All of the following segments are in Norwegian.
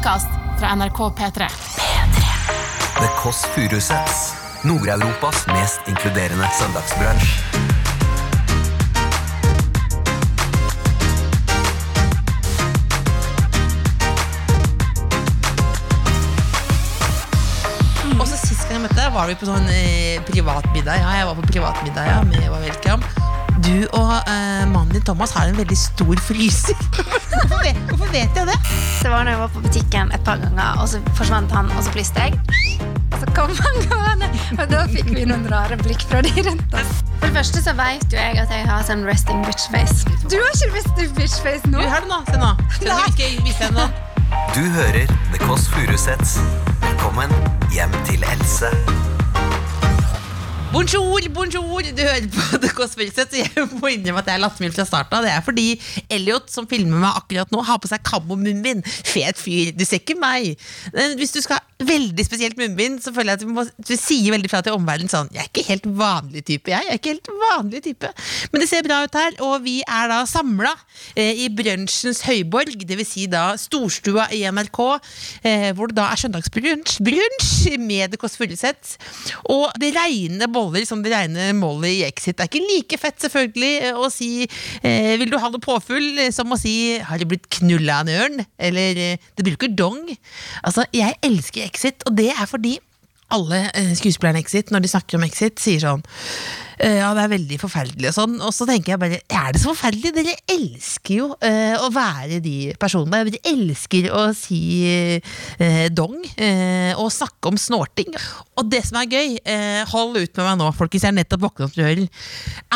podkast fra NRK P3. The Kåss Furuseths. Nord-Europas mest inkluderende søndagsbransj. Og så Sist gang jeg møtte deg, var vi på sånn eh, privatmiddag. Ja, jeg var på privatmiddag ja, med Eva Welkam. Du og eh, mannen din Thomas har en veldig stor fryser. hvorfor, vet, hvorfor vet jeg det? Det var når jeg var på butikken et par ganger, og så forsvant han, og så fryste jeg. Og så kom han gående, og da fikk vi noen rare blikk fra de rundt oss. For det første så vet jo jeg at jeg har sånn resting bitch face. Du har ikke resting bitch face Du har det nå. Se nå. Se nå nå. Du hører The Kåss Furuseths. Velkommen hjem til Else. Bonjour, bonjour! Du hører på The Kåss Furuseth, jeg må innrømme at jeg er lattermild fra starten av. Det er fordi Elliot, som filmer meg akkurat nå, har på seg kammo-munnbind. Fet fyr. Du ser ikke meg. Hvis du skal veldig spesielt munnbind, så føler jeg at du, må, du sier veldig fra til omverdenen sånn Jeg er ikke helt vanlig type, jeg. Jeg er ikke helt vanlig type. Men det ser bra ut her, og vi er da samla eh, i brunsjens høyborg, dvs. Si da storstua i NRK, eh, hvor det da er søndagsbrunsj brunsj med Det Kåss Furuseth. Og det regner boller som det regner Molly i Exit. Det er ikke like fett selvfølgelig eh, å si eh, 'vil du ha noe påfyll' eh, som å si 'har du blitt knulla av en ørn'? Eller eh, 'det bruker dong'. Altså, jeg elsker Exit, og det er fordi alle eh, skuespillerne Exit, når de snakker om Exit, sier sånn ja, det er veldig forferdelig og sånn. Og så tenker jeg bare, er det så forferdelig? Dere elsker jo eh, å være de personene. Dere elsker å si eh, dong eh, og snakke om snorting. Og det som er gøy, eh, hold ut med meg nå, folkens, jeg er nettopp våknet til døren,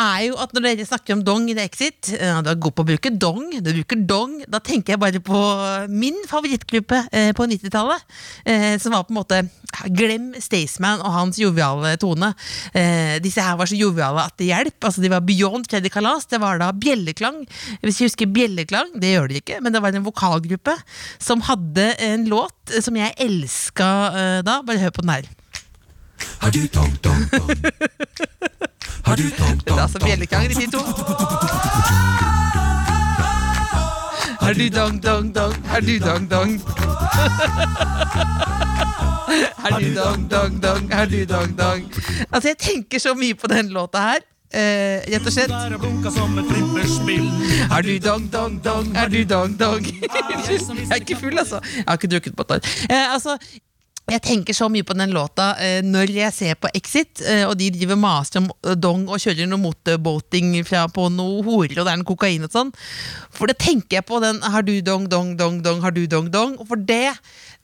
er jo at når dere snakker om dong i The Exit, eh, du er god på å bruke dong, du bruker dong, da tenker jeg bare på min favorittgruppe eh, på 90-tallet, eh, som var på en måte Glem Staysman og hans joviale tone. Eh, disse her var så joviale at det hjelp. Altså, de var beyond Freddy Kalas. Det var da Bjelleklang. Hvis jeg husker Bjelleklang, det gjør de ikke, men det var en vokalgruppe som hadde en låt eh, som jeg elska uh, da. Bare hør på den her. Har du altså Bjelleklang, de. Har du dong, dong, dong, har du dong, dong. Har du dong, dong, dong, har du dong, dong. Altså, jeg tenker så mye på den låta her. Eh, rett og slett. Er du dong, dong, dong, er du dong, dong. jeg er ikke full, altså. Jeg har ikke drukket på et år. Eh, altså, jeg tenker så mye på den låta eh, når jeg ser på Exit, eh, og de driver maser om dong og kjører noe motorboating fra, på noe horer, og det er noe kokain og sånn. For det tenker jeg på den har du dong, dong, dong, dong, har du dong, dong. For det,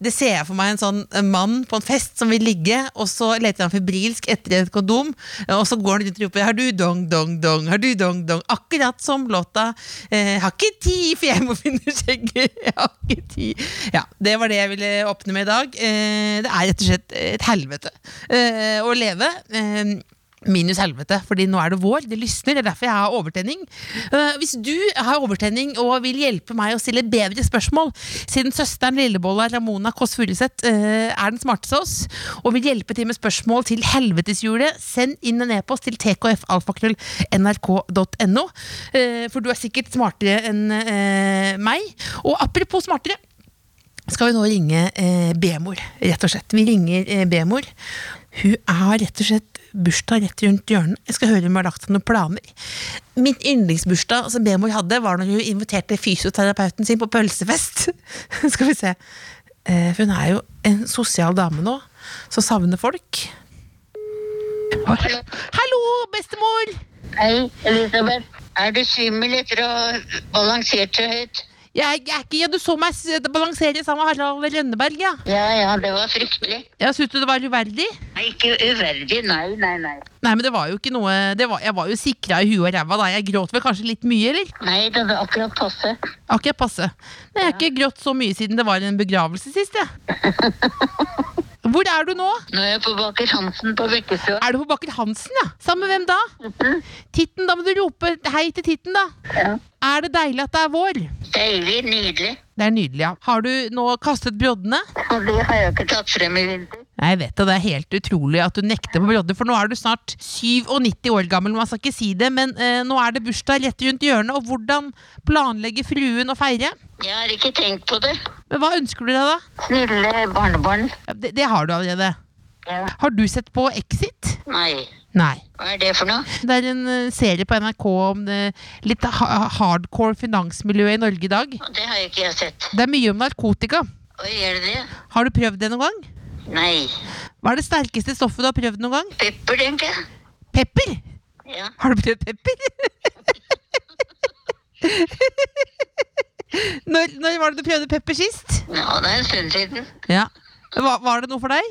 det ser jeg for meg en sånn mann på en fest som vil ligge, og så leter han febrilsk etter et kondom, og så går han rundt og roper har du dong, dong, dong, har du dong, dong. Akkurat som låta eh, har ikke tid, for jeg må finne skjegget. Jeg har ikke tid. Ja, det var det jeg ville åpne med i dag. Eh, det er rett og slett et helvete eh, å leve. Eh, Minus helvete, fordi nå er det vår. Det lysner. Det er derfor jeg har overtenning. Uh, hvis du har overtenning og vil hjelpe meg å stille bedre spørsmål, siden søsteren Lillebolla Ramona Kåss Furuseth uh, er den smarteste av oss, og vil hjelpe til med spørsmål til helveteshjulet, send inn en e-post til tkfalfakrøll.nrk.no, Uh, for du er sikkert smartere enn eh, meg. Og apropos smartere skal vi nå ringe eh, B-mor, rett og slett. Vi ringer eh, B-mor. Hun er rett og slett bursdag rett rundt hjørnet. Jeg skal høre om hun har lagt seg noen planer. Min yndlingsbursdag som B-mor hadde, var når hun inviterte fysioterapeuten sin på pølsefest. skal vi se. Eh, for hun er jo en sosial dame nå, som savner folk. Hallo, bestemor! Hei, Elisabeth. Er du svimmel etter å ha balansert så høyt? Jeg, jeg er ikke, ja, Du så meg balansere sammen med Harald Rønneberg, ja. Ja, ja, det var fryktelig. Ja, Syns du det var uverdig? Nei, ikke uverdig, nei, nei, nei. Nei, men det var jo ikke noe det var, Jeg var jo sikra i huet og ræva da. Jeg gråt vel kanskje litt mye, eller? Nei, det var akkurat passe. Akkurat passe. Men jeg har ikke grått så mye siden det var en begravelse sist, jeg. Hvor er du nå? Nå er jeg på Baker Hansen på Bekkestua. Er du på Baker Hansen, ja? Sammen med hvem da? Titten, Titten, da må du rope hei til Titten, da. Ja. Er det deilig at det er vår? Deilig, nydelig. Det er nydelig, ja. Har du nå kastet broddene? Det har jeg ikke tatt frem i vinter. Jeg vet det, det er helt utrolig at du nekter på brodder, for nå er du snart 97 år gammel, man skal ikke si det, men eh, nå er det bursdag rett rundt hjørnet, og hvordan planlegger fruen å feire? Jeg har ikke tenkt på det. Men hva ønsker du deg, da? Snille barnebarn. Ja, Det, det har du allerede. Ja. Har du sett på Exit? Nei. Nei. Hva er det for noe? Det er en eh, serie på NRK om det litt ha hardcore finansmiljøet i Norge i dag. Det har ikke jeg sett. Det er mye om narkotika. Oi, er det det? Har du prøvd det noen gang? Nei. Hva er det sterkeste stoffet du har prøvd noen gang? Pepper, tenker jeg. Pepper! Ja. Har du prøvd pepper? når, når var det du prøvde pepper sist? ja, det er en stund siden. Ja. Var, var det noe for deg?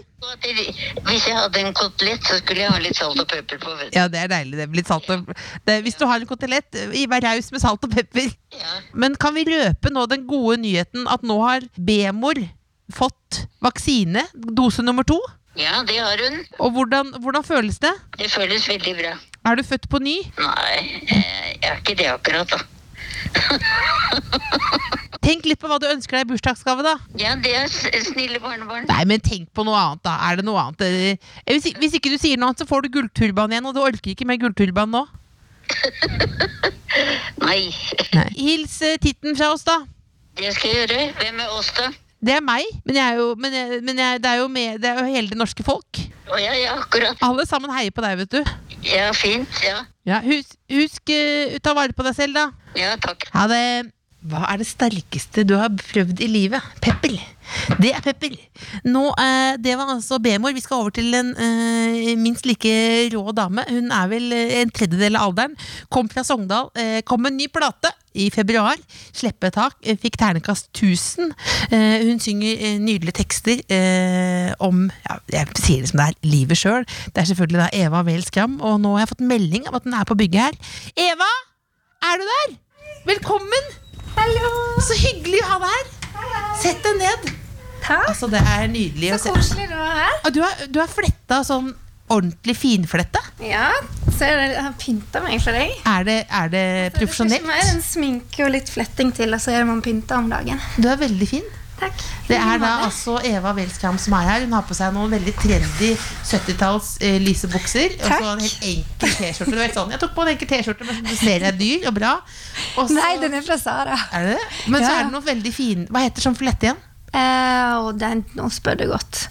Hvis jeg hadde en kotelett, så skulle jeg ha litt salt og pepper på. vet. Ja, det er deilig. Det litt salt og det, Hvis du har en kotelett, vær raus med salt og pepper. Ja. Men kan vi røpe nå den gode nyheten at nå har B-mor fått vaksine, dose nummer to? ja, det har hun. Og hvordan, hvordan føles det? Det føles veldig bra. Er du født på ny? Nei, eh, jeg er ikke det akkurat, da. Tenk litt på hva du ønsker deg i bursdagsgave, da. Ja, det er snille barnebarn. Nei, men tenk på noe annet, da. Er det noe annet? Eh, Hvis, hvis ikke du sier noe annet, så får du gullturban igjen, og du orker ikke med gullturban nå. Nei. Hils eh, titten fra oss, da. Det skal jeg gjøre. Hvem er oss, da? Det er meg, men, er jo, men, jeg, men jeg, det, er med, det er jo hele det norske folk. Å ja, ja, akkurat. Alle sammen heier på deg, vet du. Ja, fint. Ja. Ja, husk, husk uh, ta vare på deg selv, da. Ja, takk. Ha det. Hva er det sterkeste du har prøvd i livet? Pepper. Det er pepper. Nå, eh, Det var altså B-mor. Vi skal over til en eh, minst like rå dame. Hun er vel eh, en tredjedel av alderen. Kom fra Sogndal. Eh, kom med en ny plate i februar. Sleppetak. Eh, fikk ternekast 1000. Eh, hun synger nydelige tekster eh, om ja, Jeg sier det som det er livet sjøl. Det er selvfølgelig da Eva Wehl Skram, og nå har jeg fått melding om at hun er på bygget her. Eva! Er du der? Velkommen! Hallo! Så hyggelig å ha deg her. Sett deg ned. Takk. Altså, det er nydelig Så se. koselig du var her. Og Du har, du har fletta sånn ordentlig finflette. Ja, så jeg har pynta meg for deg. Er det, er det Det skal ikke mer profesjonelt? sminke og litt fletting til, og så er man pynta om dagen. Du er veldig fin. Takk. Det er da altså Eva Welskram som er her. Hun har på seg noen veldig trendy 70-talls eh, lyse bukser. Og så en helt enkel T-skjorte. Du vet sånn, Jeg tok på en enkel T-skjorte, men du ser er dyr og bra. Også, Nei, den er fra Sara. er det det? Men så er det noe veldig fin Hva heter sånn flette igjen? Eh, og den, nå spør du godt.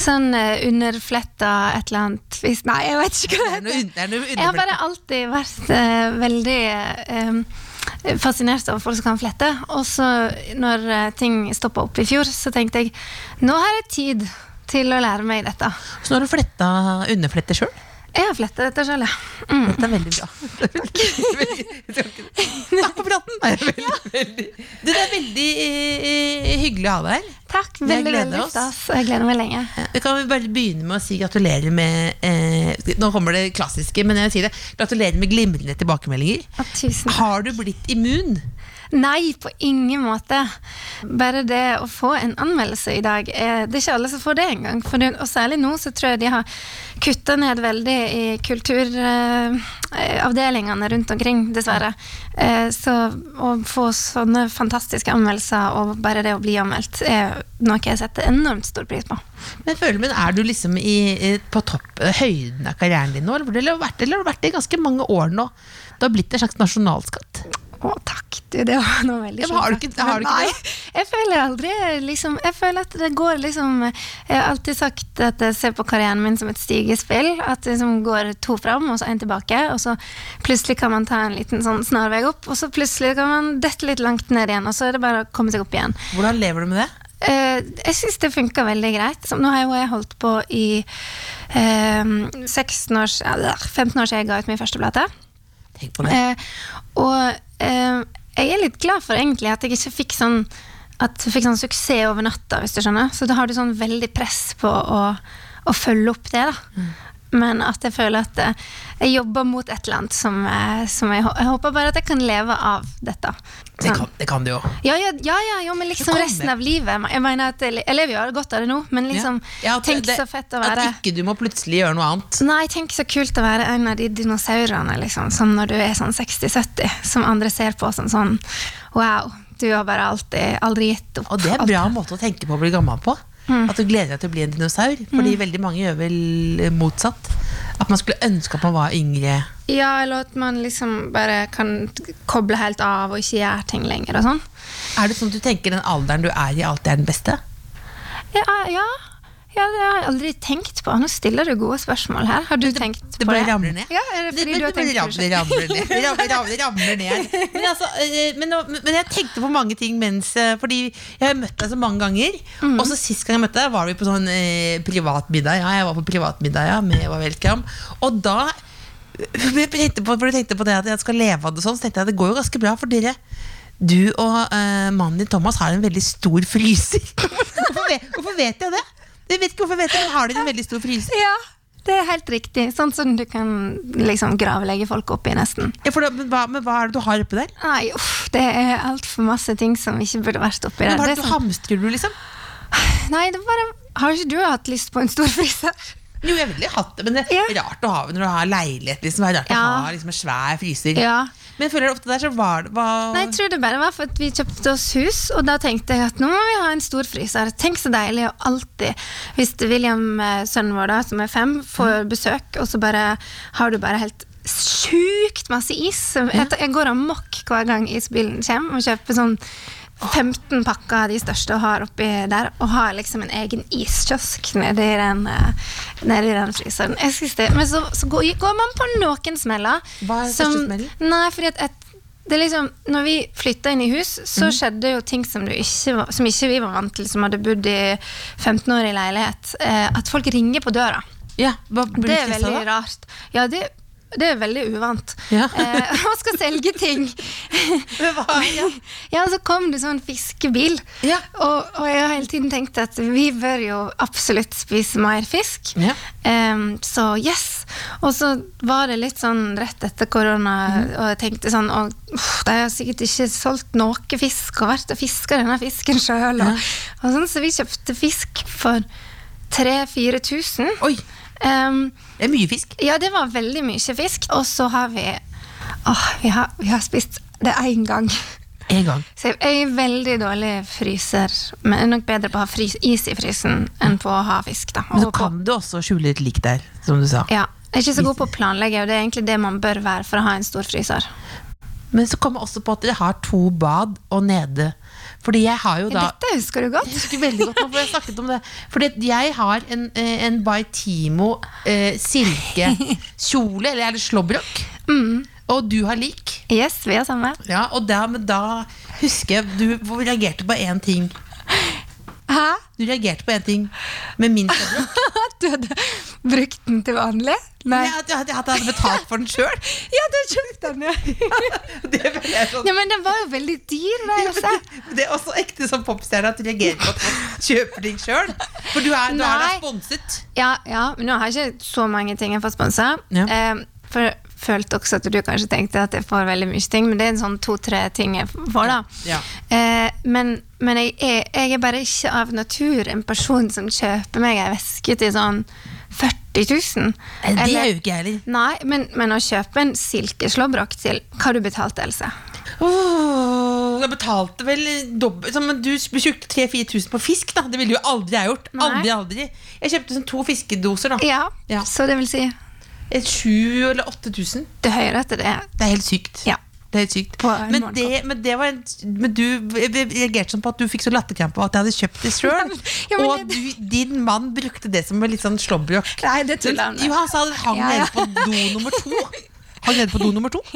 Sånn eh, underfletta et eller annet hvis, Nei, jeg vet ikke hva Det er heter. er Jeg har bare alltid vært eh, veldig eh, fascinert av folk som kan flette. Og så når ting stoppa opp i fjor, så tenkte jeg nå har jeg tid til å lære meg dette. Så nå har du fletta underfletter sjøl? Jeg har fletta dette sjøl, ja. Mm. Dette er veldig bra. Takk for praten! Veldig, veldig. Du, det er veldig eh, hyggelig å ha deg her. Takk. Veldig, veldig stas. Jeg gleder meg lenge. Vi kan bare begynne med å si gratulerer med eh, Nå kommer det klassiske, men jeg sier det. Gratulerer med glimrende tilbakemeldinger. Ja, tusen takk. Har du blitt immun? Nei, på ingen måte. Bare det å få en anmeldelse i dag er, Det er ikke alle som får det engang. Og særlig nå så tror jeg de har kutta ned veldig i kulturavdelingene rundt omkring, dessverre. Eh, så å få sånne fantastiske anmeldelser og bare det å bli anmeldt, er noe jeg setter enormt stor pris på. Men føler, men Er du liksom i, på topp, eh, høyden av karrieren din nå? Eller, du eller har du vært det i ganske mange år nå? Det har blitt en slags nasjonalskatt. Å, takk. Du, det var noe veldig Ja, men har du ikke- har du ikke Nei, det? Jeg føler aldri liksom Jeg føler at det går liksom Jeg har alltid sagt at jeg ser på karrieren min som et stigespill. At det liksom går to fram, og så én tilbake. Og så plutselig kan man ta en liten sånn snarvei opp, og så plutselig kan man dette litt langt ned igjen. Og så er det bare å komme seg opp igjen. Hvordan lever du med det? Uh, jeg syns det funka veldig greit. Så nå har jo jeg holdt på i uh, 16 års, ja, 15 år siden jeg ga ut min første plate. Tenk på det. Uh, og eh, jeg er litt glad for egentlig at jeg ikke fikk sånn at jeg fikk sånn suksess over natta, hvis du skjønner. Så da har du sånn veldig press på å, å følge opp det, da. Men at jeg føler at eh, jeg jobber mot et eller annet som, eh, som jeg, jeg håper bare at jeg kan leve av dette. Det Sånn. kan, det kan du jo. Ja, ja, ja, ja, ja, men liksom resten av livet. Jeg mener at jeg, jeg lever jo godt av det nå, men liksom Ja, at Tenk det- så fett å være At ikke du må plutselig gjøre noe annet. Nei, tenk så kult å være en av de dinosaurene, liksom, som når du er sånn 60-70, som andre ser på som sånn Wow, du har bare alltid aldri gitt opp. Og det er en bra måte å tenke på å bli gammel på. Mm. At du gleder deg til å bli en dinosaur. Fordi veldig mange gjør vel motsatt. At man skulle ønske at man var yngre. Ja, eller at man liksom bare kan koble helt av og ikke gjøre ting lenger og sånn. Er det sånn at du tenker den alderen du er i, alltid er den beste? Ja, ja. Ja, det har jeg aldri tenkt på. Nå stiller du gode spørsmål her. Har du tenkt Det på det? ramler ned. Ja, er det fordi Det- du har det tenkt ramler, det? ramler ned. Det ramler, ramler, ramler ned. Men, altså, eh, men, men jeg tenkte på mange ting mens eh, Fordi jeg har møtt deg så mange ganger. Mm. Og så sist gang jeg møtte deg, var vi på sånn eh, privatmiddag. Ja, jeg var på privatmiddag ja, med Eva Welkram. Og da jeg tenkte på, for du tenkte på det at jeg skal leve av det sånn, så tenkte jeg at det går jo ganske bra for dere. Du og eh, mannen din Thomas har en veldig stor fryser. hvorfor, vet, hvorfor vet jeg det? Jeg vet ikke hvorfor jeg vet det, men har de en veldig stor fryser? Ja, det er helt riktig. Sånn som du kan liksom gravlegge folk oppi, nesten. Ja, da, men, hva, men hva er det du har oppi der? Nei, uff, det er altfor masse ting som ikke burde vært oppi der. Men hva er det er du sånn, hamstrer du, liksom? nei, det er bare Har ikke du hatt lyst på en stor fryser? Jo, jeg ville hatt det, men det er Ja. rart å ha når du har leilighet. Liksom. Det er rart Ja. å ha liksom, en svær fryser. Ja. Men jeg føler ofte der så var det var... Nei, jeg tror det bare var for at vi kjøpte oss hus, og da tenkte jeg at nå må vi ha en stor fryser. Tenk så deilig å alltid, hvis William, eh, sønnen vår da, som er fem, får besøk, og så bare har du bare helt sjukt masse is. Jeg, jeg går amok hver gang isbilen kommer, og kjøper sånn 15 pakker av de største og har oppi der, og har liksom en egen iskiosk nedi den, eh, nedi den fryseren. Men så, så går, man på noen smeller. Hva er som- største smellen? Nei, fordi at et, det er liksom, når vi flytta inn i hus, så mm. skjedde jo ting som, du ikke, var- som ikke vi var vant til, som hadde bodd i 15 år i leilighet. Eh, at folk ringer på døra. Ja, Det er veldig da? rart. Ja, det, det er veldig uvant. Ja. Eh, man skal selge ting. Ja, så kom det sånn fiskebil. Ja. Og, og jeg har hele tiden tenkt at vi bør jo absolutt spise mer fisk. Ja. Eh, så yes. Og så var det litt sånn rett etter korona, mm. og jeg tenkte sånn og, uff, De har sikkert ikke solgt noe fisk og vært og fiska denne fisken sjøl. Og, og sånn, så vi kjøpte fisk for 3000-4000. Um, det er mye fisk. ja, det var veldig mye fisk. Og så har vi Åh, vi har, vi har spist det én gang. En gang. Så jeg jeg er veldig dårlig fryser, men er nok bedre på å ha frys, is i frysen enn på å ha fisk. da. Men så kan du også skjule et lik der, som du sa. ja, jeg er ikke så god på å planlegge, og det er egentlig det man bør være for å ha en stor fryser. Men så kommer jeg også på at dere har to bad og nede. Fordi jeg har jo da Dette husker du godt. Jeg husker veldig godt nå, for jeg snakket om det. Fordi jeg har en, eh, en Baitimo eh, silkekjole, eller er det slåbrok? Mm. Og du har lik. Yes, vi har samme. Ja, og da, da husker jeg du reagerte på én ting. Hæ? Du reagerte på én ting med min. At du hadde brukt den til vanlig? Nei. At jeg at jeg hadde betalt for den sjøl. Ja, du har kjøpt den, ja. Det, sånn- ja. Men den var jo veldig dyr. Der, Ja, altså. det, er også ekte som popstjerne at du reagerer på at man kjøper ting sjøl. For du er, du er da sponset. Ja, ja, men nå har jeg ikke så mange ting jeg får sponsa. Ja. Eh, for følte også at du kanskje tenkte at jeg får veldig mye ting, men det er en sånn to-tre ting jeg får, da. Ja. Eh, men men jeg, er, jeg er bare ikke av natur en person som kjøper meg ei veske til sånn 40 000. Nei, Det Eller- er jo ikke jeg heller. Nei, men, men å kjøpe en silkeslåbrok til Hva har du betalt, Else? Oh, jeg betalte vel dobbelt så, Men du brukte 3000-4000 på fisk, da. Det ville jo aldri jeg gjort. Aldri, aldri. Jeg kjøpte sånn to fiskedoser, da. Ja, Ja. så det vil si 7000 eller 8000. Det høyere etter det. Det er helt sykt. Ja. Det er helt sykt. Men, det, men det var en, Men du reagerte sånn på at du fikk så latterkrampe av at jeg hadde kjøpt det sjøl. Ja, og at du, din mann brukte det som en litt sånn slåbrok. Nei, det tuller han med. Jo, han sa det hang Ja, ja. nede på do nummer to. Hang nede på do nummer to.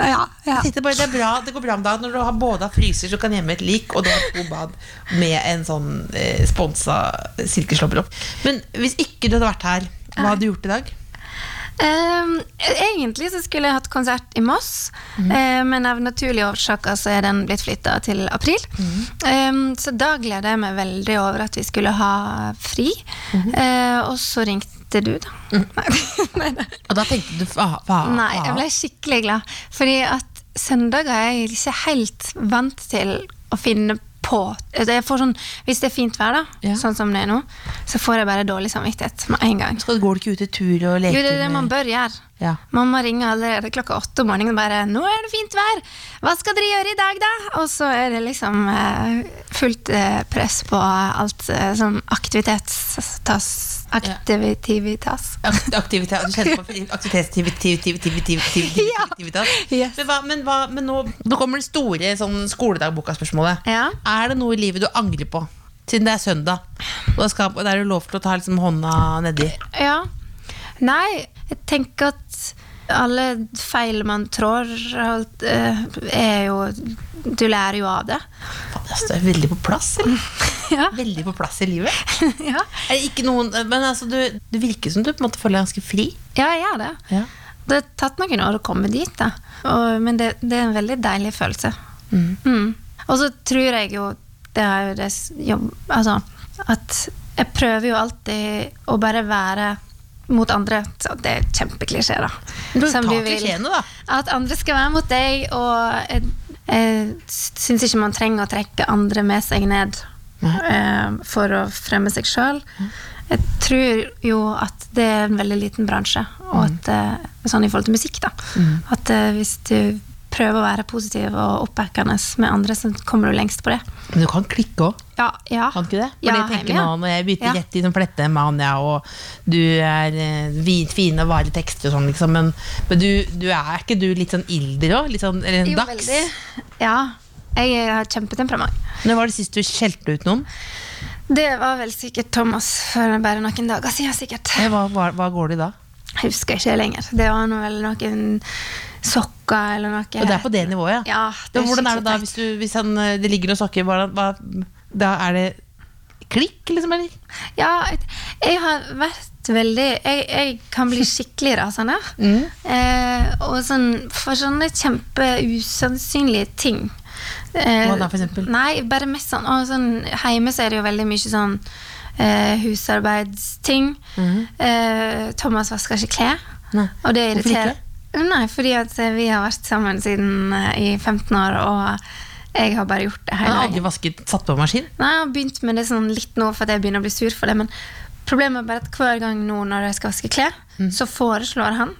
Nei, ja, ja. Jeg tenkte bare, det, bra, det går bra om dagen når du har både har fryser så kan gjemme et lik, og du har to bad med en sånn eh, sponsa silkeslåbrok. Men hvis ikke du hadde vært her, hva hadde du gjort i dag? Ehm, egentlig så skulle jeg hatt konsert i Moss, eh, men av naturlige årsaker så er den blitt flytta til april. Ehm, så da gleder jeg meg veldig over at vi skulle ha fri. Eh, og så ringte du, da. Nei, nei. Og da tenkte du fa, fa, Nei, jeg ble skikkelig glad. Fordi at søndager er jeg ikke helt vant til å finne på Får sånn, Hvis det er fint vær, da, Ja. sånn som det er nå, så får jeg bare dårlig samvittighet med en gang. Så Går du ikke ut i tur og leker Jo, det er det man bør gjøre. Ja. Mamma ringer allerede klokka åtte om morgenen og bare 'Nå er det fint vær! Hva skal dere gjøre i dag, da?' Og så er det liksom eh, fullt eh, press på alt eh, sånn Aktivitivitas. Aktivitas Aktivitet, du på. Men, hva, men, nå, nå kommer det store sånn skoledagboka-spørsmålet. Ja. Er det noe i livet du angrer på? Siden det er søndag. Og da er det lov til å ta liksom hånda nedi. Ja. Nei, jeg tenker at alle feil man trår, eh, er jo Du lærer jo av det. Du er veldig på plass, eller? Ja. Veldig på plass i livet. ja. Det ikke noen Men altså, du, du, virker som du på en måte føler deg ganske fri. ja, jeg gjør det. Ja. Det har tatt noen år å komme dit, da. Og, men det, det er en veldig deilig følelse. Mm. Og så tror jeg jo Det er jo det jobb Altså at jeg prøver jo alltid å bare være mot andre. Så det er kjempeklisjé, da. Du, Som ta klisjeene, da. At andre skal være mot deg, og jeg, jeg syns ikke man trenger å trekke andre med seg ned eh, for å fremme seg sjøl. Jeg tror jo at det er en veldig liten bransje, og at eh, sånn i forhold til musikk, da. At eh, hvis du prøver å være positiv og oppbackende med andre, så kommer du lengst på det. Men du kan klikke òg. Ja, ja. Kan ikke det? For Ja, jeg tenker nå, Når jeg bytter Ja. i sånn flette mania, og du er eh, fine, vare tekster og sånn, liksom, men, men du, du er ikke du litt sånn ilder òg? Sånn, eller en Jo, dags? veldig. Ja. Jeg har kjempetemperament. Når var det sist du skjelte ut noen? Det var vel sikkert Thomas for bare noen dager siden, sikkert. Hva, hva, hva går det i da? Jeg husker ikke lenger. Det var noe, vel noen sokker eller noe. Og det er på det nivået, ja? Ja, det er hvordan er det da hvis, du, hvis han, eh, det ligger noen sokker? Hva, hva, da er det klikk, liksom? Eller? Ja, jeg har vært veldig Jeg, jeg kan bli skikkelig rasende. Mm. Eh, og sånn, for sånne kjempeusannsynlige ting. Eh, Hva da, for eksempel? Nei, bare mest sånn, og sånn Hjemme så er det jo veldig mye sånn eh, husarbeidsting. Eh, Thomas vasker ikke klær. Nei. Og det Hvorfor irriterer Nei, fordi at vi har vært sammen siden eh, i 15 år, og jeg har bare gjort det hele veien. aldri vasket, satt på maskin? Nei, jeg har begynt med det sånn litt nå for at jeg begynner å bli sur for det. Men problemet er bare at hver gang nå når jeg skal vaske klær, Mm. så foreslår han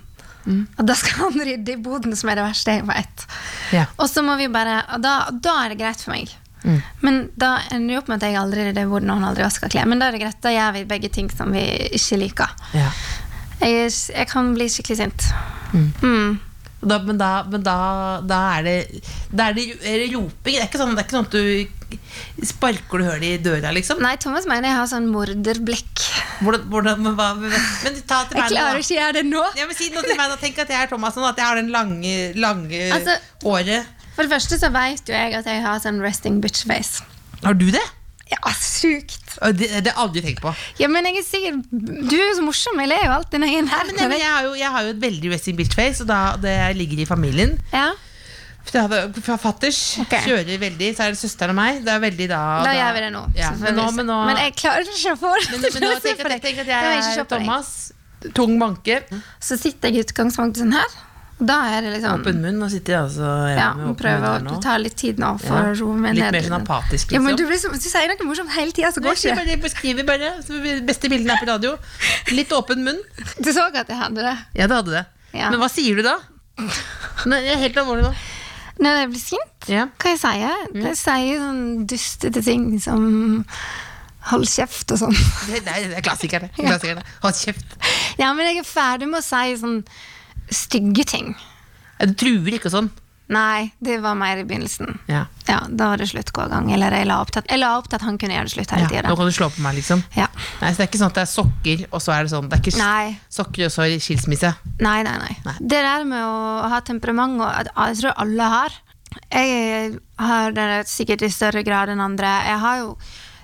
at da skal han rydde i boden, som er det verste jeg vet. Ja. Og så må vi bare Og da, da er det greit for meg. Mm. Men da ender det opp med at jeg aldri rydder i boden, og han aldri vasker klær. Men da er det greit, da gjør vi begge ting som vi ikke liker. Ja. Jeg, jeg kan bli skikkelig sint. Mm. Da, men da, men da, da er det Da er det, er det roping. Det er sånn, det er ikke sånn at du sparker du hull i døra, liksom. Nei, Thomas mener jeg har sånn morderblikk. Hvordan, hvordan, men, men, ta til meg Jeg klarer ikke å gjøre det nå. Ja, men Si noe til meg, da. Tenk at jeg er Thomas, sånn at jeg har den lange, lange Altså- året. For det første så vet jo jeg at jeg har sånn resting bitch face. Har du det? Ja, sykt. Det, det har aldri tenkt på. Ja, men jeg er sikkert, Du er jo så morsom. Jeg ler jo alltid når jeg er nær Ja, jeg, har jo, jeg har jo et veldig resting bitch face, og da, det ligger i familien. Ja, For jeg Fatters Okay. kjører veldig, så er det søsteren og meg. Det er veldig da Da gjør vi det nå. Ja, men, nå, men, nå, men jeg klarer ikke å få det men, nå tenk, at, tenk at jeg er. Thomas, tung banke, Så sitter jeg i utgangspunktet sånn her. Da er det liksom åpen munn, og sitte altså ja, prøve å ta litt tid nå for Ja. å roe meg Litt mer sånn apatisk, Ja, men liksom. du, blir så, du sier noe morsomt hele tida, så går ikke det. beskriver bare. Beste bildene er på radio. Litt åpen munn. Du så at jeg hadde det. Ja, det hadde det. Ja. Men hva sier du da? Nei, jeg er helt alvorlig nå. Når jeg blir sint, Ja. hva jeg sier jeg? sier sånn dustete ting som hold kjeft og sånn. Det, det, er, er klassikerne. klassikerne. Hold kjeft. Ja, men jeg er ferdig med å si sånn stygge ting. Du truer ikke og sånn. Nei, det var mer i begynnelsen. Ja. Ja, Da var det slutt hver gang. Eller jeg la opp til at, opp til at han kunne gjøre det slutt hele Ja, nå kan du slå på meg, liksom. Ja. Nei, så Det er ikke sånn at det er sokker, og så er det sånn. Det er ikke Nei. sokker og så skilsmisse. Nei, nei, nei, Nei. Det der med å ha temperament, og jeg tror alle har. Jeg har det sikkert i større grad enn andre. Jeg har jo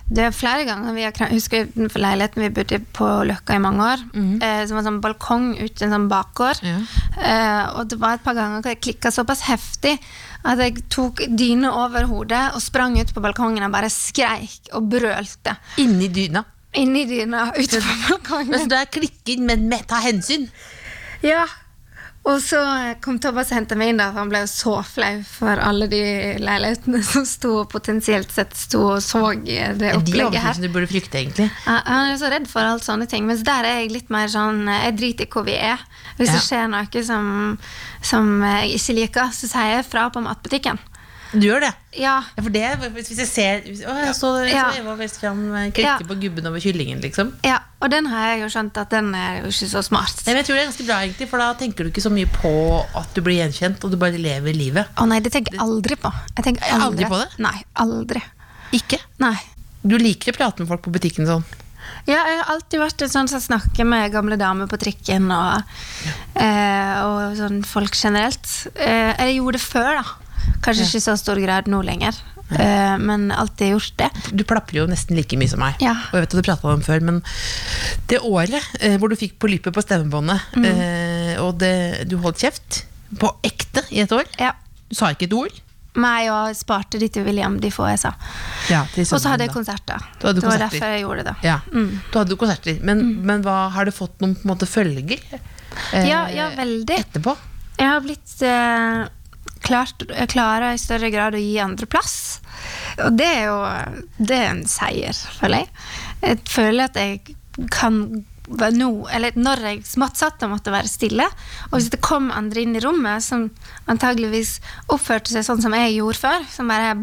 det er flere ganger vi har krangla. Husker utenfor leiligheten vi bodde på Løkka i mange år. Eh, som var en sånn balkong ute i en sånn bakgård. Ja. Eh, og det var et par ganger hvor jeg klikka såpass heftig at jeg tok dyna over hodet og sprang ut på balkongen og bare skreik og brølte. Inni dyna. Inni dyna ute på balkongen. så du er klikking, men med ta hensyn. Ja. Og så kom Thomas og hentet meg inn, da, for han ble jo så flau for alle de leilighetene som sto og potensielt sett sto og så det opplegget her. De du burde frykte, egentlig. Ja, Han er så redd for alt sånne ting, mens der er jeg litt mer sånn Jeg driter i hvor vi er. Hvis Ja. det skjer noe som, som jeg ikke liker, så sier jeg fra på matbutikken. Du gjør det? Ja. Ja, for det, hvis jeg ser Å, jeg så, jeg Ja. så Eva Westfjord klikke Ja. på gubben over kyllingen, liksom. ja. Og den har jeg jo skjønt at den er jo ikke så smart. Nei, men jeg tror det er ganske bra, egentlig, for da tenker du ikke så mye på at du blir gjenkjent, og du bare lever livet. Å nei, det tenker jeg aldri på. Jeg tenker Er aldri aldri, på det? Nei, aldri. Ikke? Nei. Du liker å prate med folk på butikken sånn. Ja, jeg har alltid vært en sånn som snakker med gamle damer på trikken og, eh, og sånn folk generelt. Eh, jeg gjorde det før, da. Kanskje ikke i så stor grad nå lenger, ja. men alltid gjort det. Du plaprer jo nesten like mye som meg. Ja. Og jeg vet at du pratet om før, men det året eh, hvor du fikk polypper på stemmebåndet, Mm. eh, og det, du holdt kjeft på ekte i et år Ja. Du sa ikke et ord. Meg og sparte de til William, de få jeg sa. Ja, Og så hadde jeg konserter. Hadde det var konserter. derfor jeg gjorde det. Ja, Mm. Du hadde konserter, men, men hva, har det fått noen måte følger? eh, Ja, ja, veldig. Etterpå? Jeg har blitt eh, klart, klarer i større grad å gi andre plass. Og det er jo det er en seier, føler jeg. Jeg føler at jeg kan nå, eller når jeg smått satt og måtte være stille, og hvis det kom andre inn i rommet som antageligvis oppførte seg sånn som jeg gjorde før, som bare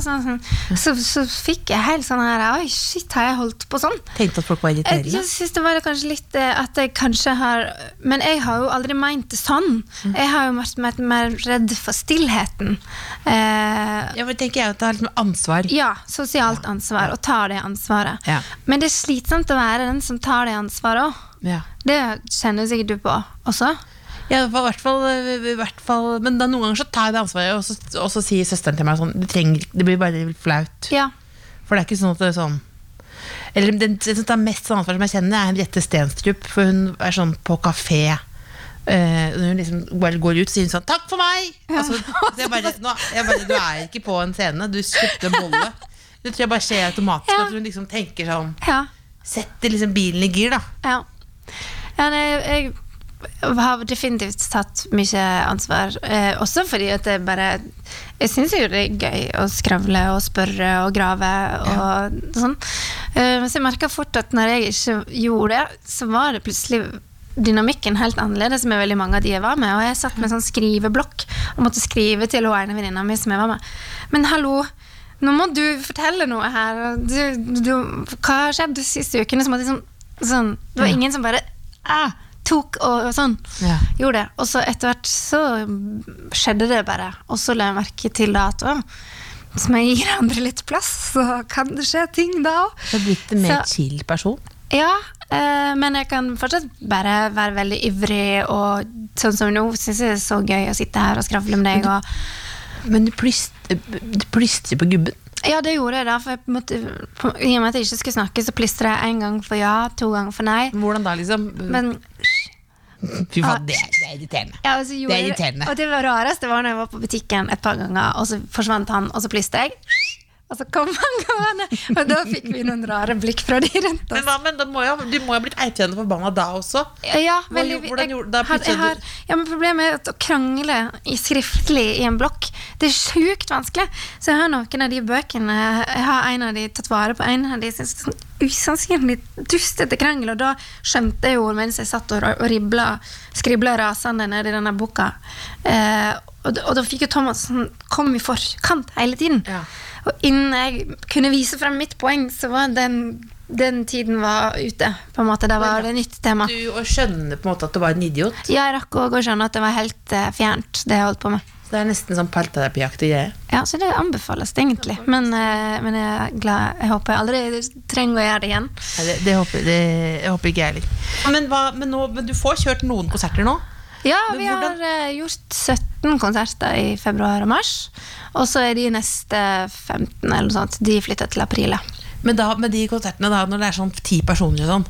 sånn, sånn, så, så fikk jeg helt sånn her Oi, shit, har jeg holdt på sånn? Tenkte at folk var Jeg, irriterende? jeg synes det var kanskje litt eh, at jeg kanskje har Men jeg har jo aldri meint det sånn. Mm. Jeg har jo vært mer, mer redd for stillheten. Eh, Ja, men tenker jeg at det er liksom ansvar. ja, sosialt ansvar, og ta det ansvaret. Ja. Men det er slitsomt å være den som tar det ansvaret òg. Ja. Det kjenner sikkert du på også. Ja, i hvert fall, i hvert fall Men da noen ganger så tar jeg det ansvaret, og så, og så sier søsteren til meg sånn du trenger, Det blir bare flaut. Ja. For det er ikke sånn at det er sånn Eller den den som tar mest sånn ansvar som jeg kjenner, er Henriette Stenstrup. For hun er sånn på kafé. eh, når hun liksom bare går ut, sier hun sånn 'takk for meg'! Altså, så jeg bare, nå, jeg bare, du er ikke på en scene, du kjøpte en bolle. Det tror jeg bare skjer automatisk. Ja. At hun liksom tenker sånn Ja. Setter liksom bilen i gir, da. Ja. ja nei, jeg har definitivt tatt mye ansvar. Eh, også fordi at det bare Jeg syns jo det er gøy å skravle og spørre og grave og sånn. Eh, så jeg merka fort at når jeg ikke gjorde det, så var det plutselig dynamikken helt annerledes med veldig mange av de jeg var med. Og jeg satt med en sånn skriveblokk og måtte skrive til hun ene venninna mi som jeg var med. Men hallo, nå må du fortelle noe her. Du, du, hva har skjedd de siste ukene? Som at liksom, sånn, det var ingen som bare ah, tok og, og sånn. Ja. Gjorde det. Og så etter hvert så skjedde det bare. Og så la jeg merke til da at hvis jeg gir andre litt plass, så kan det skje ting da òg. Du er blitt en mer Så- chill person. Ja, eh, men jeg kan fortsatt bare være veldig ivrig, og sånn som nå syns jeg det er så gøy å sitte her og skravle med deg. Og, Men du plystrer du plystrer på gubben. ja, det gjorde jeg da, for jeg måtte, på, i og med at jeg ikke skulle snakke, så plystret jeg én gang for ja, to ganger for nei. Hvordan da, liksom? Men Fy faen, det, er- det er irriterende. Ja, altså, så Det er irriterende. Og det var rareste var når jeg var på butikken et par ganger, og så forsvant han, og så plystra jeg. Og så kom han gående, og da fikk vi noen rare blikk fra de rundt Men, oss. hva, men må jo, du må jo ha blitt eitende forbanna da også. Ja, veldig, hvordan gjorde- da har- har, ja, men Problemet er at å krangle i skriftlig i en blokk, det er sjukt vanskelig. Så jeg har noen av de bøkene Jeg har en av de tatt vare på. En av de syns sånn usannsynlig dustete krangel, og da skjønte jeg jo mens jeg satt og, og ribla, skribla rasende nedi denne boka. Eh, og, og da fikk jo Thomas sånn, kom i forkant hele tiden. Ja. Og innen jeg kunne vise frem mitt poeng, så var den, den tiden var ute. På en måte, Da var det nytt tema. Du å skjønne på en måte at du var en idiot. Ja, Jeg rakk òg å skjønne at det var helt uh, fjernt, det jeg holdt på med. Så det er nesten sånn parterapiaktig greie. Ja, Så det anbefales egentlig. Men, uh, men jeg er glad Jeg håper jeg aldri trenger å gjøre det igjen. Ja, det, det, håper, det jeg håper ikke jeg heller. Men, men, men du får kjørt noen konserter nå? Ja, vi har eh, gjort 17 konserter i februar og mars. Og så er de neste 15 eller noe sånt. De flytter til april. Men da, med de konsertene da, når det er sånn ti personer og sånn,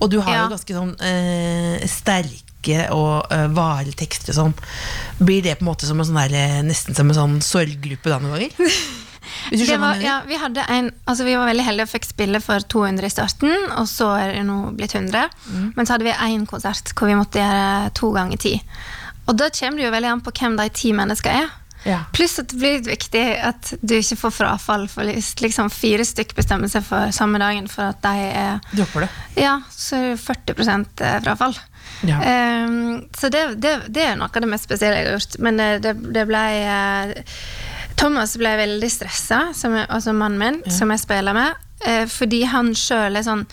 og du har Ja. jo ganske sånn eh, sterke og uh, vare tekster og sånn, blir det på en måte som en sånn der, eh, nesten som en sånn sorggruppe da noen ganger? Var, ja, vi, en, altså vi var veldig heldige og fikk spille for 200 i starten, og så er det nå blitt 100. Mm. Men så hadde vi én konsert hvor vi måtte gjøre to ganger ti. Og da kommer det jo veldig an på hvem de ti menneskene er. Ja. Pluss at det blir viktig at du ikke får frafall. For liksom fire stykk bestemmer seg for samme dagen for at de er Dropper det. Ja, så er det 40 frafall. Ja. Um, så det, det, det er noe av det mest spesielle jeg har gjort. Men det, det, det ble eh, Thomas ble veldig stressa, som altså mannen min, som jeg spiller med, eh, fordi han sjøl er sånn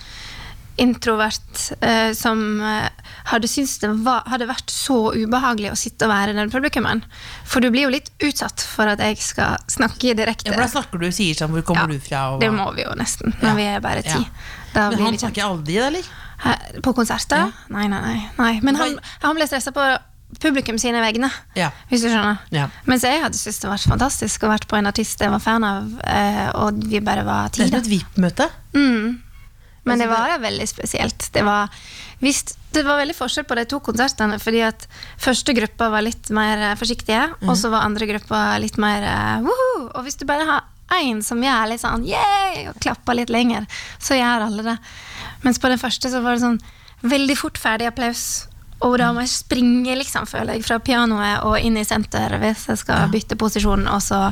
introvert eh, som eh, hadde syntes det var, hadde vært så ubehagelig å sitte og være den publikummen. For du blir jo litt utsatt for at jeg skal snakke direkte. Ja, for da snakker du sier sånn, hvor kommer Ja, du fra? Og, Det må vi jo nesten, når Ja. vi er bare ti. Ja. Men han snakker aldri, eller? På konserter? Nei, nei, nei, nei. Men han, han ble stressa på publikum sine vegne, Ja. hvis du skjønner. Ja. Mens jeg hadde syntes det var fantastisk å vært på en artist jeg var fan av, eh, og vi bare var Det er ti. et VIP-møte. Mm. Men det Altså, var veldig spesielt. Det var, visst, det var veldig forskjell på de to konsertene, fordi at første gruppa var litt mer forsiktige, forsiktige, og så var andre gruppa litt mer eh, woho! Og hvis du bare har én som gjør litt sånn yeah! og klapper litt lenger, så gjør alle det. Mens på den første så var det sånn veldig fort ferdig applaus. Og da må jeg springe, liksom, føler jeg, fra pianoet og inn i senter hvis jeg skal bytte posisjon, og så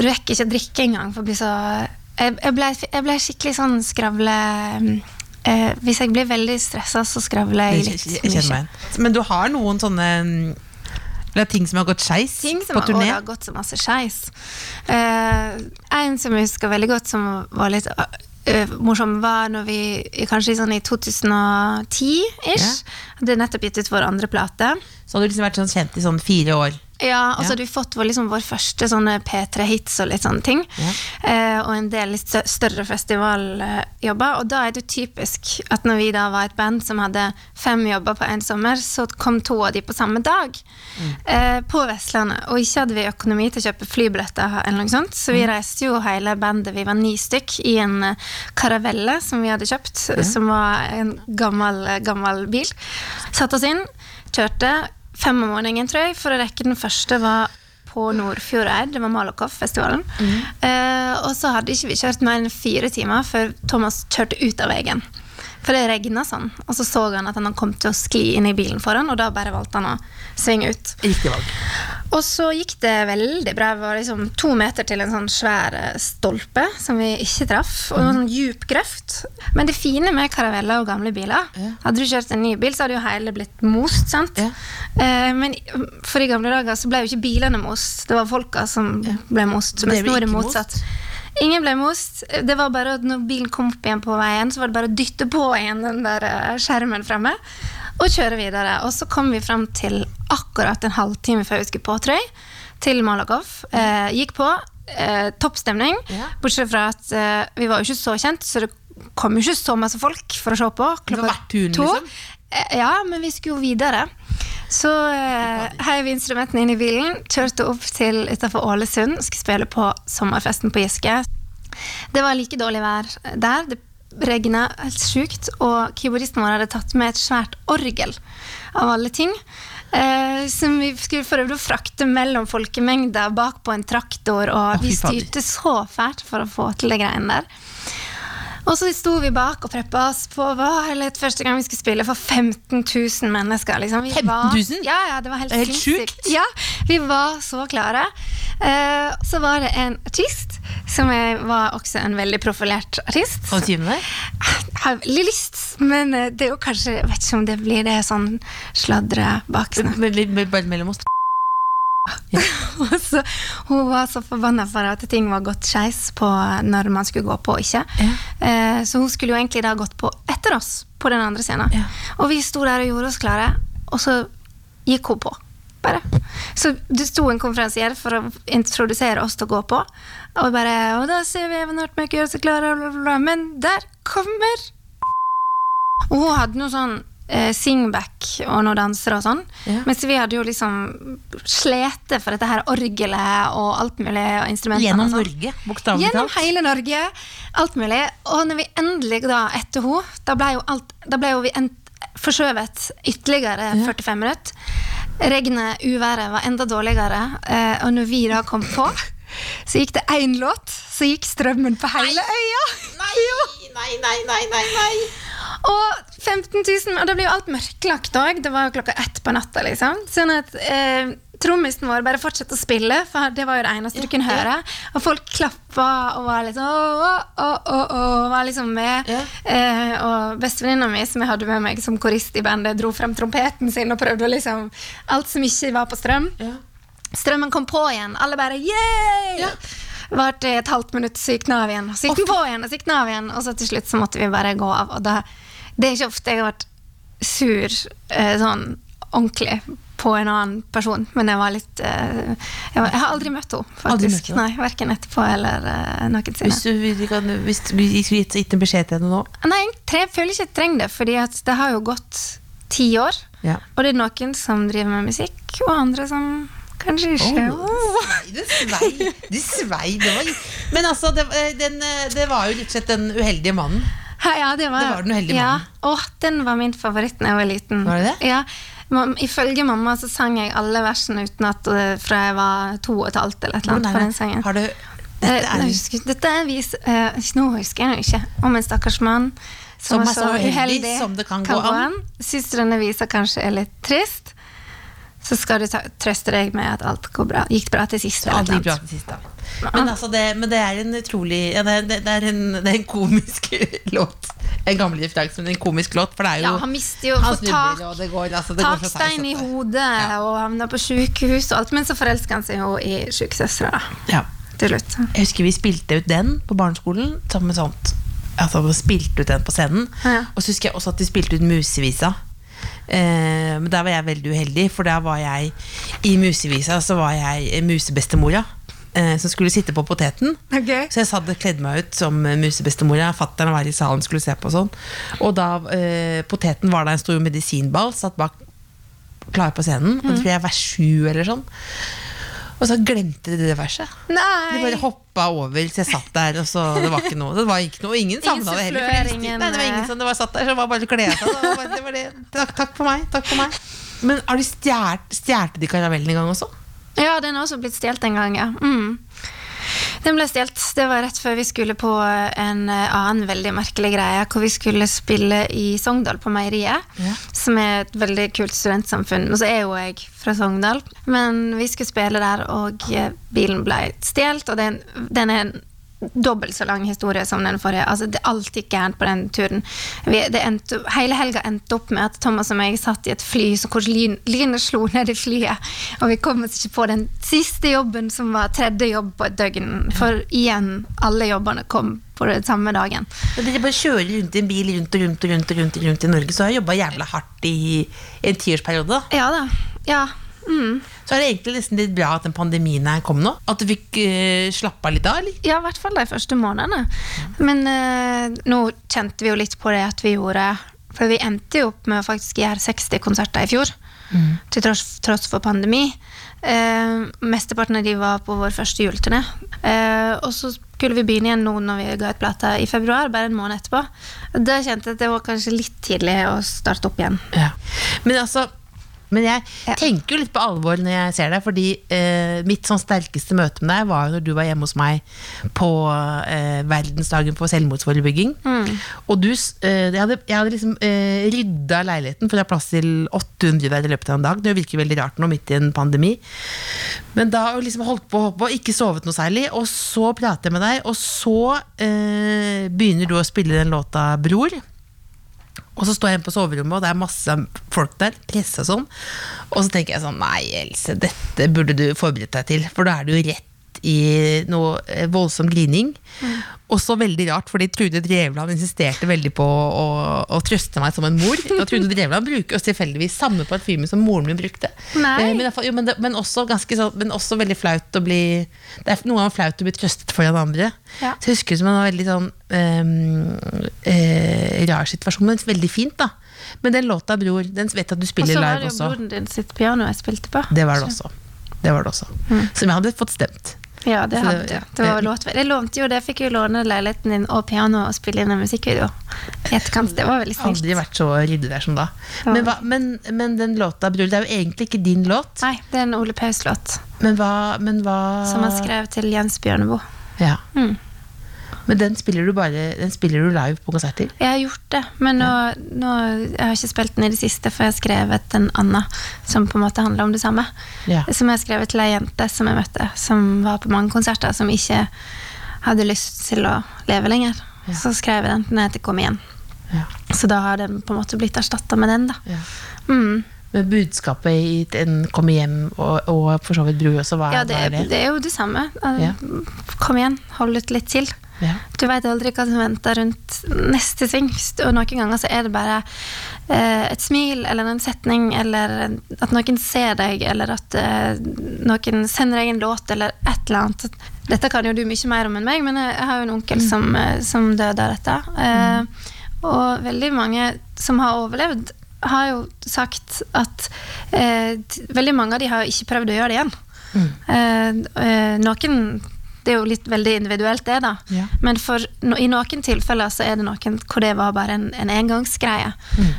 rekker jeg ikke å drikke engang, for å bli så jeg, jeg, ble, jeg ble skikkelig sånn skravle eh, Hvis jeg blir veldig stressa, så skravler jeg Jeg, litt jeg, jeg kjenner meg. Men du har noen sånne mm, Eller ting som har gått skeis på turné? og det har gått så masse skeis. Eh, en som jeg husker veldig godt, som var litt eh, morsom, var når vi kanskje sånn i 2010-ish hadde nettopp gitt ut vår andre plate. Så hadde du liksom vært sånn kjent i sånn fire år. Ja, og så Ja. hadde vi fått vår, liksom, vår første sånne P3-hits og litt sånne ting. Eh, og en del litt større festivaljobber. Og da er det jo typisk at når vi da var et band som hadde fem jobber på en sommer, så kom to av de på samme dag. Eh, på Vestlandet. Og ikke hadde vi økonomi til å kjøpe flybilletter, eller noe sånt, så vi reiste jo hele bandet, vi var ni stykk, i en eh, karavelle som vi hadde kjøpt, som var en gammel, gammel bil. Satte oss inn, kjørte fem om morgenen, tror jeg, for å rekke den første var på Nordfjordeid, det var Malakoff-festivalen. Eh, og så hadde ikke vi kjørt mer enn fire timer før Thomas kjørte ut av veien. For det regna sånn, og så så han at han kom til å skli inn i bilen foran, og da bare valgte han å svinge ut. Riktig valg. Og så gikk det veldig bra. Det var liksom to meter til en sånn svær eh, stolpe som vi ikke traff. Og en sånn djup grøft. Men det fine med karaveller og gamle biler Hadde du kjørt en ny bil, så hadde jo hele blitt most. sant? Ja. Eh, men for i gamle dager så ble jo ikke bilene most, det var folka som ble most. Det Mens nå er det motsatt. motsatt. Ingen ble most. Det var bare at Når bilen kom opp igjen på veien, så var det bare å dytte på igjen den der eh, skjermen fremme. Og kjøre videre. Og så kom vi fram til akkurat en halvtime før vi skulle på, jeg. Til Malakoff. Eh, gikk på. Eh, Toppstemning. Ja. Bortsett fra at eh, vi var jo ikke så kjent, så det kom jo ikke så masse folk for å se på. klokka to. liksom? Eh, Ja, men vi skulle jo videre. Så eh, heiv vi instrumentene inn i bilen, kjørte opp til utafor Ålesund, skulle spille på sommerfesten på Giske. Det var like dårlig vær der. Det regna helt sjukt, og keyboardisten vår hadde tatt med et svært orgel, av alle ting. Eh, som vi skulle prøve å frakte mellom folkemengder bak på en traktor, og vi styrte så fælt for å få til de greiene der. Og så sto vi bak og preppa oss på hva litt første gang vi skulle spille for 15 000 mennesker. Liksom. Vi 15 var- Ja, ja, det var helt, Det helt sjukt. Ja, vi var så klare. Uh, så var det en artist, som jeg var også en veldig profilert artist. Hva si med? Jeg har veldig lyst, men eh, det er jo kanskje Jeg vet ikke om det blir det sånn sladre baksnakk. Bare mellom oss. Og så, hun var så forbanna for at ting var gått skeis på når man skulle gå på og ikke. Eh, så hun skulle jo egentlig da gått på etter oss på den andre scenen. Ja. Og vi sto der og gjorde oss klare, og så gikk hun på. Bare. Så det sto en konferansier for å introdusere oss til å gå på. Og bare Og da ser vi Even Hartmark gjøre seg bla. Men der kommer Og hun hadde noe sånn eh, singback og noen dansere og sånn. Ja. Mens vi hadde jo liksom slete for dette her orgelet og alt mulig. Og instrumentene Gjennom sånn. Norge, bokstavelig Gjennom hele Norge. Alt mulig. Og når vi endelig da etter henne, da ble jo, alt, da ble jo vi forskjøvet ytterligere 45 minutter. Regnet, uværet, var enda dårligere. Eh, og når vi da kom på, så gikk det én låt, så gikk strømmen på hele øya. Nei, nei, nei, nei, nei, nei. Og 15 000, og det ble jo alt mørklagt òg. Det var jo klokka ett på natta. liksom. Sånn at eh, trommisen vår bare fortsatte å spille, for det var jo det eneste du kunne høre. Og folk klappa og var liksom å, å, å, å, var liksom med. Ja. Eh, og bestevenninna mi, som jeg hadde med meg som korist i bandet, dro frem trompeten sin og prøvde å liksom Alt som ikke var på strøm. Ja. strømmen kom på igjen. Alle bare yeah! Varte i et halvt minutt, så gikk den av igjen. Så gikk den på igjen, og så gikk den av igjen. Og så til slutt så måtte vi bare gå av. Og da, det er ikke ofte jeg har vært sur eh, sånn ordentlig på en annen person, men jeg var litt eh, jeg, var, jeg har aldri møtt henne, faktisk. møtt? Nei, Verken etterpå eller uh, noensinne. Hvis du, hvis du kan, hvis du skulle gitt, en beskjed til henne nå Nei, jeg tre, føler ikke jeg trenger det, fordi det har jo gått ti år. Ja. Og det er noen som driver med musikk, og andre som kanskje ikke. Åh, det svei, det svei. Det var, men altså, det, den, eh, det var jo rett og slett den uheldige mannen. Ja, det var, Det var den uheldige ja. mannen. Åh, den var min favoritt da jeg var liten. Var det det? Ja. Ifølge mamma så sang jeg alle versene utenat at fra jeg var to og et halvt eller et eller annet på den sangen. Har du Eh, Dette er husker, dette er vis, uh, nå husker jeg nå ikke. Om en stakkars mann Som var er så uheldig som det kan gå an. Denne visa kanskje er litt trist, så skal du ta, trøste deg med at alt går bra. gikk bra til sist. Alt gikk bra til sist. Men, altså det, men det er en utrolig ja, det, det, er en, det er en komisk låt. En gammel referanse, men en komisk låt. For det er jo Ja, han mister jo Han tak, og det går, altså, det går takstein i hodet ja. og havner på sykehus og alt, men så forelsker han seg jo i sjukesøstera. Ja. til slutt. Jeg husker vi spilte ut den på barneskolen sammen med sånt Altså spilte ut den på scenen. Ja. Og så husker jeg også at vi spilte ut Musevisa. Eh, men der var jeg veldig uheldig, for der var jeg i Musevisa så var jeg eh, musebestemora. Eh, som skulle sitte på poteten. Så jeg satt og kledde meg ut som musebestemora. Fattern var i salen skulle se på sånn. Og da poteten var der en stor medisinball, satt bak klar på scenen. Og det tror jeg var sju eller sånn. Og så glemte de det verset. De Nei! bare hoppa over, så jeg satt der, og så det var ikke noe. Det var ikke noe, ingen savna det heller. for ingen, Nei, det var ingen eh, som det var satt der, så det var bare å kle av seg. Bare- det. Takk, takk for meg. Takk for meg. Men har de stjålet de karamellen en gang også? Ja, den har også blitt stjålet en gang, ja. Mm. Den ble stjålet. Det var rett før vi skulle på en eh, annen veldig merkelig greie, hvor vi skulle spille i Sogndal, på Meieriet. Ja. Som er et veldig kult studentsamfunn. Og så er jo jeg fra Sogndal. Men vi skulle spille der, og eh, bilen ble stjålet. Og den, den er en dobbelt så lang historie som den forrige. Altså, det er alltid gærent på den turen. Vi, det endte, hele helga endte opp med at Thomas og meg satt i et fly så hvor lyn, lynet slo ned i flyet. Og vi kom oss ikke på den siste jobben, som var tredje jobb på et døgn. For igjen, alle jobbene kom på den samme dagen. Når Dere bare kjører rundt i en bil rundt og rundt og rundt, rundt, rundt i Norge, så har jeg jobba jævla hardt i en tiårsperiode. Ja da. Ja. Mm. Så er det egentlig nesten litt bra at den pandemien her kom nå. At du fikk uh, slappe litt av, eller? Ja, i hvert fall de første månedene. Men uh, nå kjente vi jo litt på det at vi gjorde For vi endte jo opp med å faktisk gjøre 60 konserter i fjor. Til tross, tross for pandemi. Eh, mesteparten av de var på vår første juleturné. Eh, og så skulle vi begynne igjen nå når vi ga ut plata i februar, bare en måned etterpå. Da kjente jeg at det var kanskje litt tidlig å starte opp igjen. Ja. Men altså men jeg tenker jo litt på alvor når jeg ser deg, fordi eh, mitt sånn sterkeste møte med deg var jo når du var hjemme hos meg på eh, verdensdagen for selvmordsforebygging. Og du, eh, jeg, hadde, jeg hadde liksom eh, rydda leiligheten for å ha plass til 800 der i løpet av en dag. Det virker veldig rart nå, midt i en pandemi. Men da har jeg liksom holdt på, å hoppe og ikke sovet noe særlig, og så prater jeg med deg, og så eh, begynner du å spille den låta 'Bror'. Og så står jeg inne på soverommet, og det er masse folk der, Pressa sånn. Og så tenker jeg sånn, nei Else, dette burde du forberedt deg til, for da er du jo rett i noe eh, voldsom grining. Mm. Også veldig rart, fordi Trude Drevland insisterte veldig på å, å trøste meg som en mor. Og Trude Drevland bruker også tilfeldigvis samme parfyme som moren min brukte. Nei. Eh, Men, jo, men, det, men, også ganske men også veldig flaut å bli Det er noe av flaut å bli trøstet foran andre. Ja. Så jeg husker det som en veldig sånn eh, rar situasjon, men veldig fint, da. Men den låta, bror, den vet jeg at du Og spiller så var live det jo broren din sitt piano jeg spilte på. Det var det også. Det var det også. Som jeg hadde fått stemt. Ja, det hadde du. Ja. Det var låt. Jeg lånte jo det, jeg fikk jo låne leiligheten din og piano og spille inn en musikkvideo. Etterkant. Det var veldig snilt. Aldri vært så ryddig der som da. Men, hva, men, men den låta, bror, det er jo egentlig ikke din låt. Nei, det er en Ole Paus-låt Men hva, men hva som han skrev til Jens Bjørneboe. Ja. Mm. Men den spiller du bare Den spiller du live på konserter? Jeg har gjort det, men nå, nå jeg har ikke spilt den i det siste, for jeg har skrevet en annen som på en måte handler om det samme. Ja. Som jeg har skrevet til ei jente som jeg møtte, som var på mange konserter, som ikke hadde lyst til å leve lenger. Ja. Så skrev jeg den. Den heter Kom igjen. Ja. Så da har den på en måte blitt erstatta med den, da. Ja. Mm. Men budskapet i en Komme hjem og, og for så vidt Bru også, hva, Ja, det, er- det? det er jo det samme. Altså. Kom igjen, hold ut litt til. Ja. Du veit aldri hva som venter rundt neste sving. Og noen ganger så er det bare eh, et smil eller en setning, eller at noen ser deg, eller at eh, noen sender deg en låt, eller et eller annet. Dette kan jo du mye mer om enn meg, men jeg, har jo en onkel som, eh, som døde av dette. Eh, Og veldig mange som har overlevd, har jo sagt at eh, veldig mange av de har ikke prøvd å gjøre det igjen. Mm. eh, noen Det er jo litt veldig individuelt, det, da. Ja. Men for, no, i noen tilfeller så er det noen hvor det var bare en, en engangsgreie.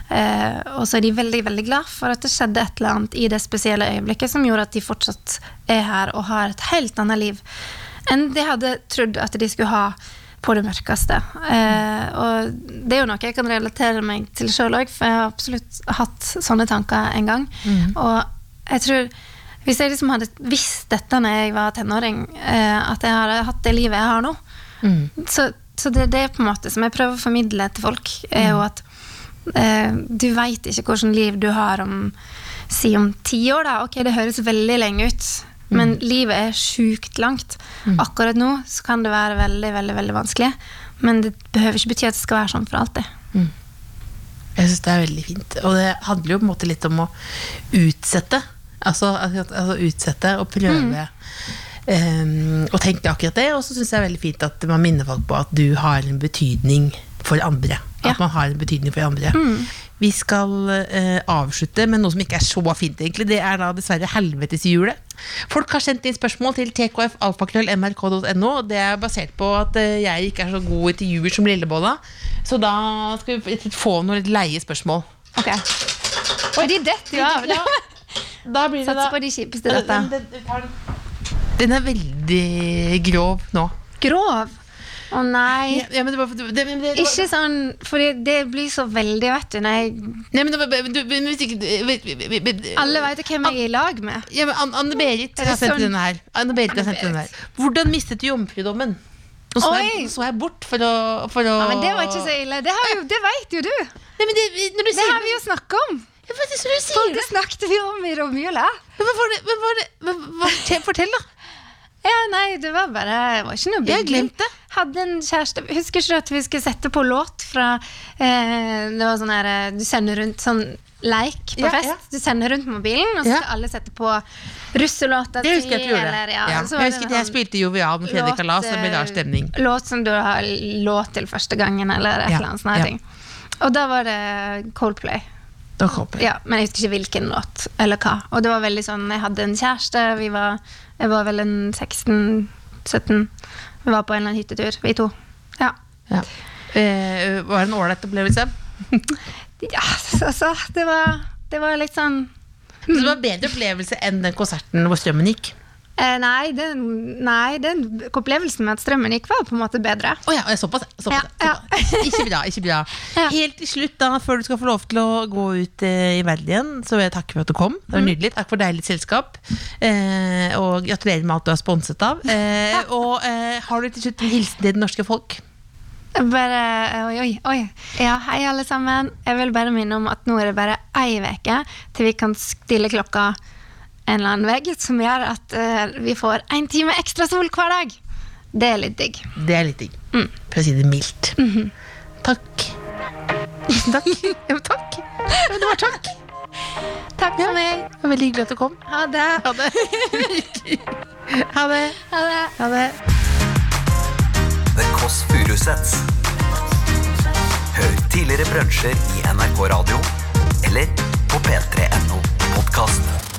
Eh, og så er de veldig veldig glad for at det skjedde et eller annet i det spesielle øyeblikket som gjorde at de fortsatt er her og har et helt annet liv enn de hadde trodd at de skulle ha på det mørkeste. Eh, og det er jo noe jeg kan relatere meg til sjøl òg, for jeg har absolutt hatt sånne tanker en gang. Og jeg tror hvis jeg liksom hadde visst dette når jeg var tenåring, eh, at jeg hadde hatt det livet jeg har nå, så, så det er det på en måte som jeg prøver å formidle til folk, er jo at eh, du veit ikke hvilket liv du har om Si om ti år, da. Ok, det høres veldig lenge ut, men livet er sjukt langt. Akkurat nå så kan det være veldig, veldig, veldig vanskelig, men det behøver ikke bety at det skal være sånn for alltid. Jeg syns det er veldig fint. Og det handler jo på en måte litt om å utsette. Altså, altså utsette og prøve. Um, og tenke akkurat det. Og så syns jeg det er veldig fint at man minner folk på at du har en betydning for andre. At Ja. man har en betydning for andre. Vi skal uh, avslutte med noe som ikke er så fint, egentlig. Det er da dessverre helveteshjulet. Folk har sendt inn spørsmål til tkfalfakrøllmrk.no. Det er basert på at uh, jeg ikke er så god i intervjuer som Lillebolla. Så da skal vi få noen litt leie spørsmål. Ok. Oi, de detter jo av. Da blir det da Satser på de kjipeste dette. den, den, den, den. den er veldig grov nå. Grov. Å nei. Ja, ja, men det var, det, det, det, Ikke sånn, for det blir så veldig, vet du. Jeg, Nei, men det var, du, men hvis ikke alle vet hvem jeg er i lag med. Ja, men Anne- Anne-Berit Er har sendt sånn? denne her. Anne-Berit har sendt denne her. Hvordan mistet du jomfrudommen? Nå så, jeg, så jeg bort for å, for å Ja, men det var ikke så ille. Det, har jo, det vet jo du. Nei, men det, når du Det sier har vi jo snakka om. Ja, faktisk, når du sier For det. det snakket vi om i romjula. Men Hva var det, var det fortell- Fortell, da. Ja, nei, det var bare Det var ikke noe Jeg big deal. Hadde en kjæreste Husker ikke du at vi skulle sette på låt fra eh, Det var sånn her eh, Du sender rundt sånn leik på Ja, fest. ja. Du sender rundt mobilen, og så Ja. skal alle sette på russelåta Det husker jeg at du gjorde. eller, ja, Jeg det husker jeg spilte Jovial med Fredrik Kalas, og det ble rar eh, stemning. Låt som du har låt til første gangen, eller et eller annet sånt. Og da var det Coldplay. Da håper. Ja, men jeg husker ikke hvilken låt, eller hva. Og det var veldig sånn, jeg hadde en kjæreste, vi var, jeg var vel en 16-17. Vi var på en eller annen hyttetur, vi to. Ja. Ja. Eh, var det en ålreit opplevelse? Ja, altså, det var, det var litt sånn Så det var bedre opplevelse enn den konserten hvor strømmen gikk? Eh, Nei, den, nei, den opplevelsen med at strømmen gikk, var på en måte bedre. Oh, ja, såpass. såpass, Ja, såpass. Ikke bra. ikke bra Ja. Helt til slutt, da, før du skal få lov til å gå ut eh, i verden igjen, så vil jeg takke for at du kom. Det var nydelig. Takk for deilig selskap. Eh, og gratulerer med alt du har sponset av. Eh, og eh, har du til slutt en hilsen til det norske folk? Bare, oi, oi, oi. Ja, hei alle sammen. Jeg vil bare minne om at nå er det bare ei uke til vi kan stille klokka en eller annen vegg, som gjør at uh, vi får én time ekstra sol hver dag. Det er litt digg. Det er litt digg. For å si det mildt. Takk. -hmm. takk. Ja, takk. Ja, det var takk. Takk for meg. Det var veldig hyggelig at du kom. Ha det. Ha det. ha det. Ha det. Ha det. The Kåss Furuseths. Hør tidligere brunsjer i NRK Radio eller på p3.no podkast.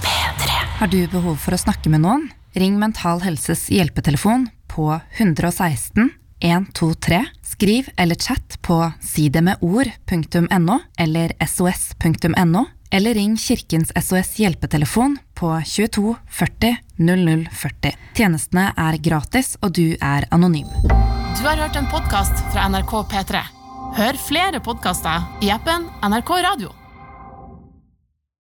Har du behov for å snakke med noen? Ring Mental Helses hjelpetelefon på 116 123. Skriv eller chat på sidemedord.no eller sos.no, eller ring Kirkens SOS hjelpetelefon på 22 40 00 40. Tjenestene er gratis, og du er anonym. Du har hørt en podkast fra NRK P3. Hør flere podkaster i appen NRK Radio.